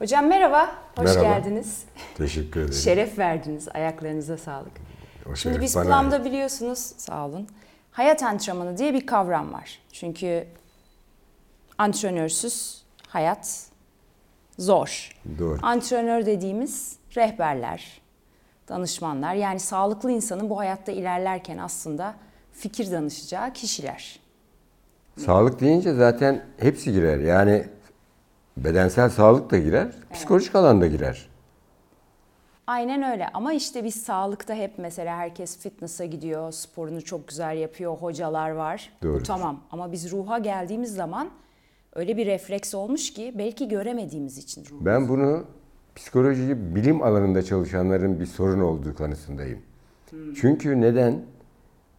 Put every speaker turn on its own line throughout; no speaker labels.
Hocam merhaba, hoş
Merhaba.
geldiniz.
Teşekkür ederim.
Şeref verdiniz, ayaklarınıza sağlık.
O
Şimdi biz Plum'da biliyorsunuz, sağ olun, hayat antrenmanı diye bir kavram var. Çünkü antrenörsüz hayat zor.
Doğru.
Antrenör dediğimiz rehberler, danışmanlar yani sağlıklı insanın bu hayatta ilerlerken aslında fikir danışacağı kişiler.
Sağlık deyince zaten hepsi girer. Yani bedensel sağlık da girer, psikolojik alan da girer.
Aynen öyle ama işte biz sağlıkta hep mesela herkes fitness'a gidiyor, sporunu çok güzel yapıyor, hocalar var. Bu
Doğrudur.
tamam ama biz ruha geldiğimiz zaman öyle bir refleks olmuş ki belki göremediğimiz için ruh.
Ben bunu psikoloji bilim alanında çalışanların bir sorun olduğu kanısındayım. Çünkü neden?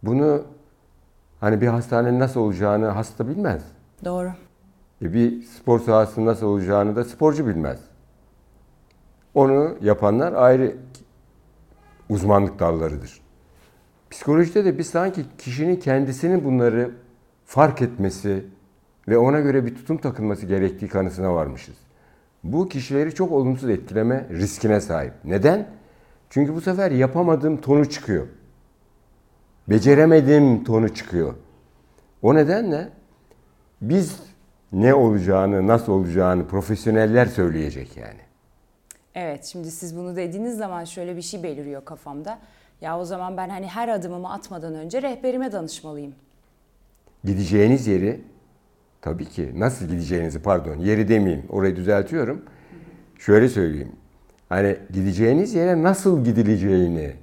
Bunu hani bir hastanenin nasıl olacağını hasta bilmez.
Doğru.
E bir spor sahasının nasıl olacağını da sporcu bilmez. Onu yapanlar ayrı uzmanlık dallarıdır. Psikolojide de biz sanki kişinin kendisinin bunları fark etmesi ve ona göre bir tutum takılması gerektiği kanısına varmışız. Bu kişileri çok olumsuz etkileme riskine sahip. Neden? Çünkü bu sefer yapamadığım tonu çıkıyor. Beceremedim tonu çıkıyor. O nedenle biz ne olacağını, nasıl olacağını profesyoneller söyleyecek yani.
Evet şimdi siz bunu dediğiniz zaman şöyle bir şey beliriyor kafamda. Ya o zaman ben hani her adımımı atmadan önce rehberime danışmalıyım.
Gideceğiniz yeri tabii ki nasıl gideceğinizi pardon yeri demeyeyim orayı düzeltiyorum. Şöyle söyleyeyim. Hani gideceğiniz yere nasıl gidileceğini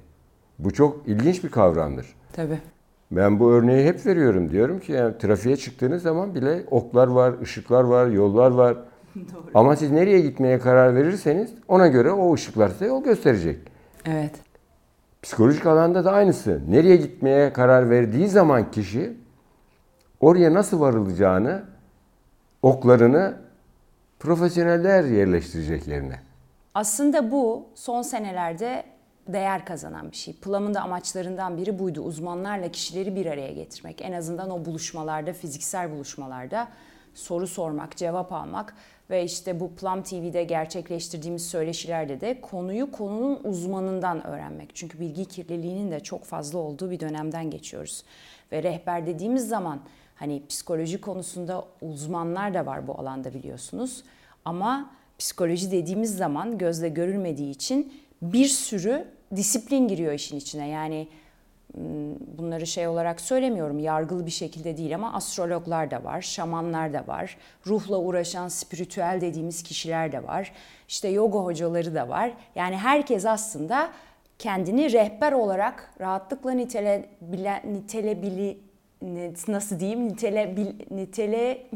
bu çok ilginç bir kavramdır.
Tabii.
Ben bu örneği hep veriyorum. Diyorum ki yani trafiğe çıktığınız zaman bile oklar var, ışıklar var, yollar var. Ama siz nereye gitmeye karar verirseniz ona göre o ışıklar size yol gösterecek.
Evet.
Psikolojik alanda da aynısı. Nereye gitmeye karar verdiği zaman kişi oraya nasıl varılacağını, oklarını profesyoneller yerleştirecek yerine.
Aslında bu son senelerde değer kazanan bir şey. Plum'un da amaçlarından biri buydu. Uzmanlarla kişileri bir araya getirmek. En azından o buluşmalarda, fiziksel buluşmalarda soru sormak, cevap almak ve işte bu Plum TV'de gerçekleştirdiğimiz söyleşilerde de konuyu konunun uzmanından öğrenmek. Çünkü bilgi kirliliğinin de çok fazla olduğu bir dönemden geçiyoruz. Ve rehber dediğimiz zaman hani psikoloji konusunda uzmanlar da var bu alanda biliyorsunuz. Ama psikoloji dediğimiz zaman gözle görülmediği için bir sürü disiplin giriyor işin içine. Yani bunları şey olarak söylemiyorum yargılı bir şekilde değil ama astrologlar da var, şamanlar da var, ruhla uğraşan spiritüel dediğimiz kişiler de var. İşte yoga hocaları da var. Yani herkes aslında kendini rehber olarak rahatlıkla nitele, bile, nitelebili, nasıl diyeyim nitele, bil- nitele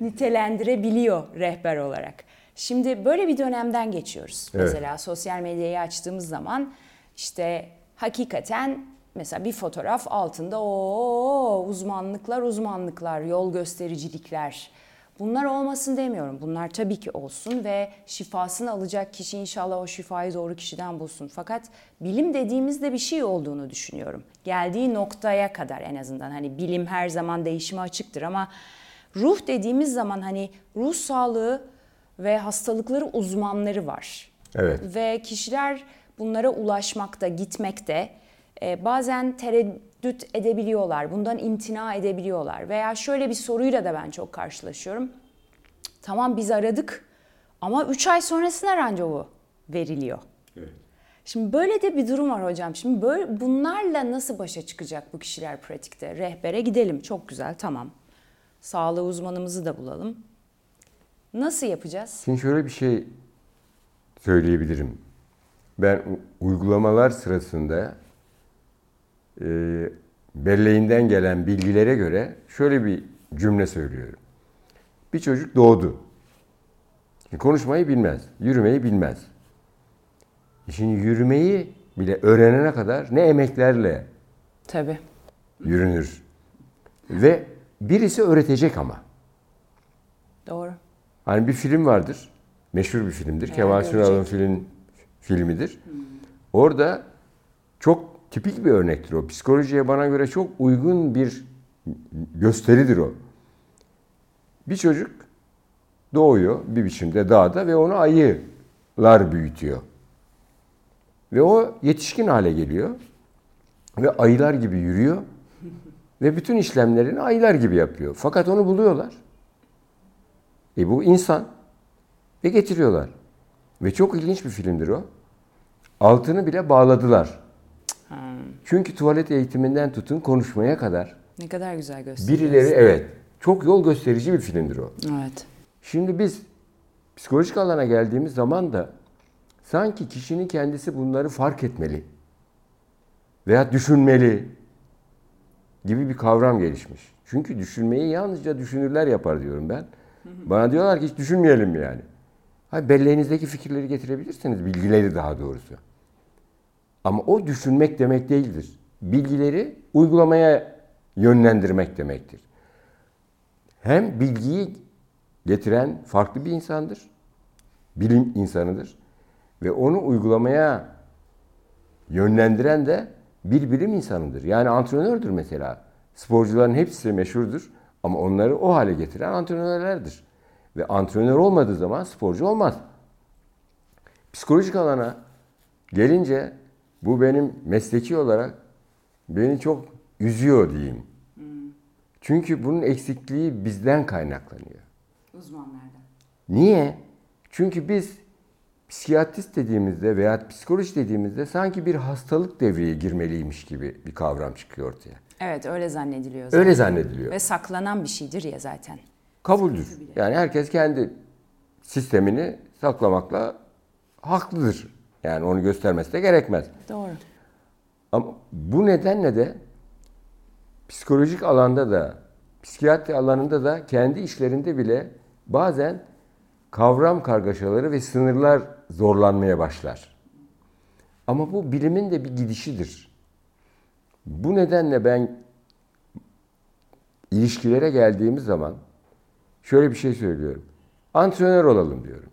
nitelendirebiliyor rehber olarak. Şimdi böyle bir dönemden geçiyoruz.
Evet.
Mesela sosyal medyayı açtığımız zaman işte hakikaten mesela bir fotoğraf altında o uzmanlıklar uzmanlıklar, yol göstericilikler. Bunlar olmasın demiyorum. Bunlar tabii ki olsun ve şifasını alacak kişi inşallah o şifayı doğru kişiden bulsun. Fakat bilim dediğimizde bir şey olduğunu düşünüyorum. Geldiği noktaya kadar en azından. Hani bilim her zaman değişime açıktır ama ruh dediğimiz zaman hani ruh sağlığı ve hastalıkları uzmanları var.
Evet.
Ve kişiler bunlara ulaşmakta, gitmekte e, bazen tereddüt edebiliyorlar, bundan imtina edebiliyorlar. Veya şöyle bir soruyla da ben çok karşılaşıyorum. Tamam biz aradık ama 3 ay sonrasına randevu veriliyor. Şimdi böyle de bir durum var hocam. Şimdi böyle bunlarla nasıl başa çıkacak bu kişiler pratikte? Rehbere gidelim. Çok güzel tamam. Sağlığı uzmanımızı da bulalım. Nasıl yapacağız?
Şimdi şöyle bir şey söyleyebilirim. Ben uygulamalar sırasında e, belleğinden gelen bilgilere göre şöyle bir cümle söylüyorum. Bir çocuk doğdu. Şimdi konuşmayı bilmez, yürümeyi bilmez. E Şimdi yürümeyi bile öğrenene kadar ne emeklerle
Tabii.
yürünür. Ve birisi öğretecek ama.
Doğru.
Hani bir film vardır. Meşhur bir filmdir.
Meğer
Kemal. Sunal'ın film, filmidir. Orada çok tipik bir örnektir o. Psikolojiye bana göre çok uygun bir gösteridir o. Bir çocuk doğuyor bir biçimde dağda ve onu ayılar büyütüyor. Ve o yetişkin hale geliyor ve ayılar gibi yürüyor ve bütün işlemlerini ayılar gibi yapıyor. Fakat onu buluyorlar. E bu insan ve getiriyorlar. Ve çok ilginç bir filmdir o. Altını bile bağladılar. Çünkü tuvalet eğitiminden tutun konuşmaya kadar
Ne kadar güzel gösteriyor.
birileri evet çok yol gösterici bir filmdir o.
Evet.
Şimdi biz psikolojik alana geldiğimiz zaman da sanki kişinin kendisi bunları fark etmeli veya düşünmeli gibi bir kavram gelişmiş. Çünkü düşünmeyi yalnızca düşünürler yapar diyorum ben. Bana diyorlar ki hiç düşünmeyelim yani. Hayır, belleğinizdeki fikirleri getirebilirsiniz, bilgileri daha doğrusu. Ama o düşünmek demek değildir. Bilgileri uygulamaya yönlendirmek demektir. Hem bilgiyi getiren farklı bir insandır. Bilim insanıdır. Ve onu uygulamaya yönlendiren de bir bilim insanıdır. Yani antrenördür mesela. Sporcuların hepsi meşhurdur ama onları o hale getiren antrenörlerdir. Ve antrenör olmadığı zaman sporcu olmaz. Psikolojik alana gelince bu benim mesleki olarak beni çok üzüyor diyeyim. Çünkü bunun eksikliği bizden kaynaklanıyor.
Uzmanlardan.
Niye? Çünkü biz psikiyatrist dediğimizde veya psikoloji dediğimizde sanki bir hastalık devreye girmeliymiş gibi bir kavram çıkıyor ortaya.
Evet öyle zannediliyor zaten.
Öyle zannediliyor.
Ve saklanan bir şeydir ya zaten.
Kabuldür. Yani herkes kendi sistemini saklamakla haklıdır. Yani onu göstermesi de gerekmez.
Doğru.
Ama bu nedenle de psikolojik alanda da, psikiyatri alanında da kendi işlerinde bile bazen kavram kargaşaları ve sınırlar zorlanmaya başlar. Ama bu bilimin de bir gidişidir. Bu nedenle ben ilişkilere geldiğimiz zaman şöyle bir şey söylüyorum. Antrenör olalım diyorum.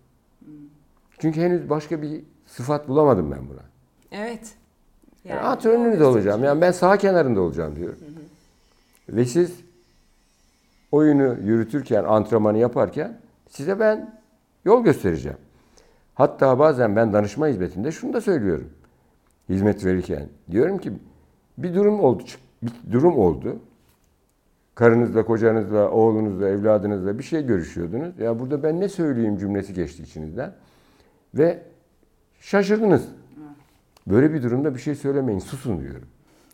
Çünkü henüz başka bir sıfat bulamadım ben buna.
Evet.
Yani antrenörünüz olacağım. Yani ben sağ kenarında olacağım diyorum. Ve siz oyunu yürütürken, antrenmanı yaparken size ben yol göstereceğim. Hatta bazen ben danışma hizmetinde şunu da söylüyorum. Hizmet verirken diyorum ki bir durum oldu, bir durum oldu. Karınızla, kocanızla, oğlunuzla, evladınızla bir şey görüşüyordunuz. Ya burada ben ne söyleyeyim cümlesi geçti içinizden. Ve şaşırdınız. Böyle bir durumda bir şey söylemeyin, susun diyorum.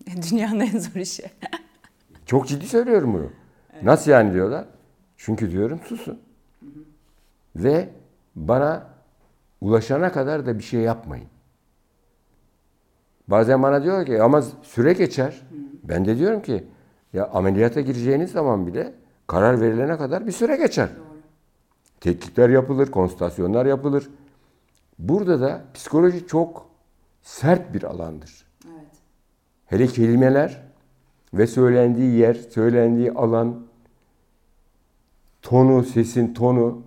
Dünyanın en zor işi.
Çok ciddi söylüyorum bunu. Nasıl yani diyorlar. Çünkü diyorum susun. Ve bana ulaşana kadar da bir şey yapmayın. Bazen bana diyor ki ama süre geçer. Ben de diyorum ki ya ameliyata gireceğiniz zaman bile karar verilene kadar bir süre geçer. Tetkikler yapılır, konsültasyonlar yapılır. Burada da psikoloji çok sert bir alandır.
Evet.
Hele kelimeler ve söylendiği yer, söylendiği alan, tonu, sesin tonu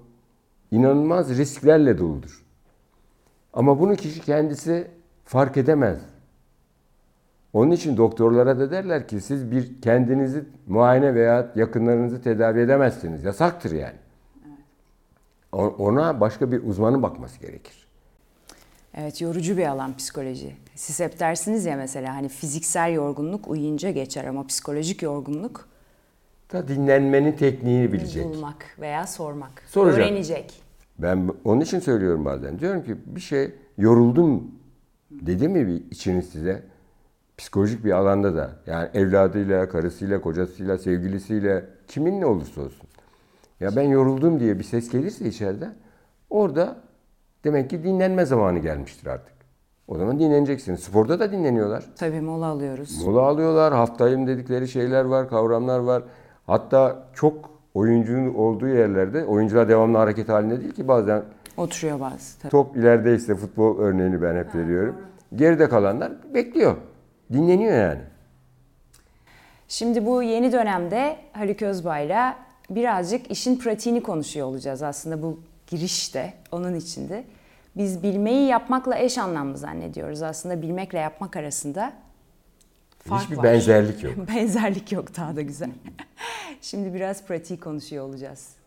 inanılmaz risklerle doludur. Ama bunu kişi kendisi fark edemez. Onun için doktorlara da derler ki siz bir kendinizi muayene veya yakınlarınızı tedavi edemezsiniz. Yasaktır yani. Ona başka bir uzmanın bakması gerekir.
Evet yorucu bir alan psikoloji. Siz hep dersiniz ya mesela hani fiziksel yorgunluk uyuyunca geçer ama psikolojik yorgunluk
Da dinlenmenin tekniğini bilecek.
bulmak veya sormak.
Soracak.
Öğrenecek.
Ben onun için söylüyorum bazen. Diyorum ki bir şey yoruldum dedi mi bir içiniz size? Psikolojik bir alanda da yani evladıyla, karısıyla, kocasıyla, sevgilisiyle kiminle olursa olsun. Ya ben yoruldum diye bir ses gelirse içeride orada demek ki dinlenme zamanı gelmiştir artık. O zaman dinleneceksiniz. Sporda da dinleniyorlar.
Tabii mola alıyoruz.
Mola alıyorlar, haftayım dedikleri şeyler var, kavramlar var. Hatta çok oyuncunun olduğu yerlerde oyuncular devamlı hareket halinde değil ki bazen
Oturuyor bazı. Tabii.
top ilerideyse futbol örneğini ben hep veriyorum. Geride kalanlar bekliyor. Dinleniyor yani.
Şimdi bu yeni dönemde Haluk Özbay'la birazcık işin pratiğini konuşuyor olacağız aslında bu girişte onun içinde. Biz bilmeyi yapmakla eş anlamlı zannediyoruz. Aslında bilmekle yapmak arasında fark
Hiçbir
var.
benzerlik yok.
Benzerlik yok daha da güzel. Şimdi biraz pratiği konuşuyor olacağız.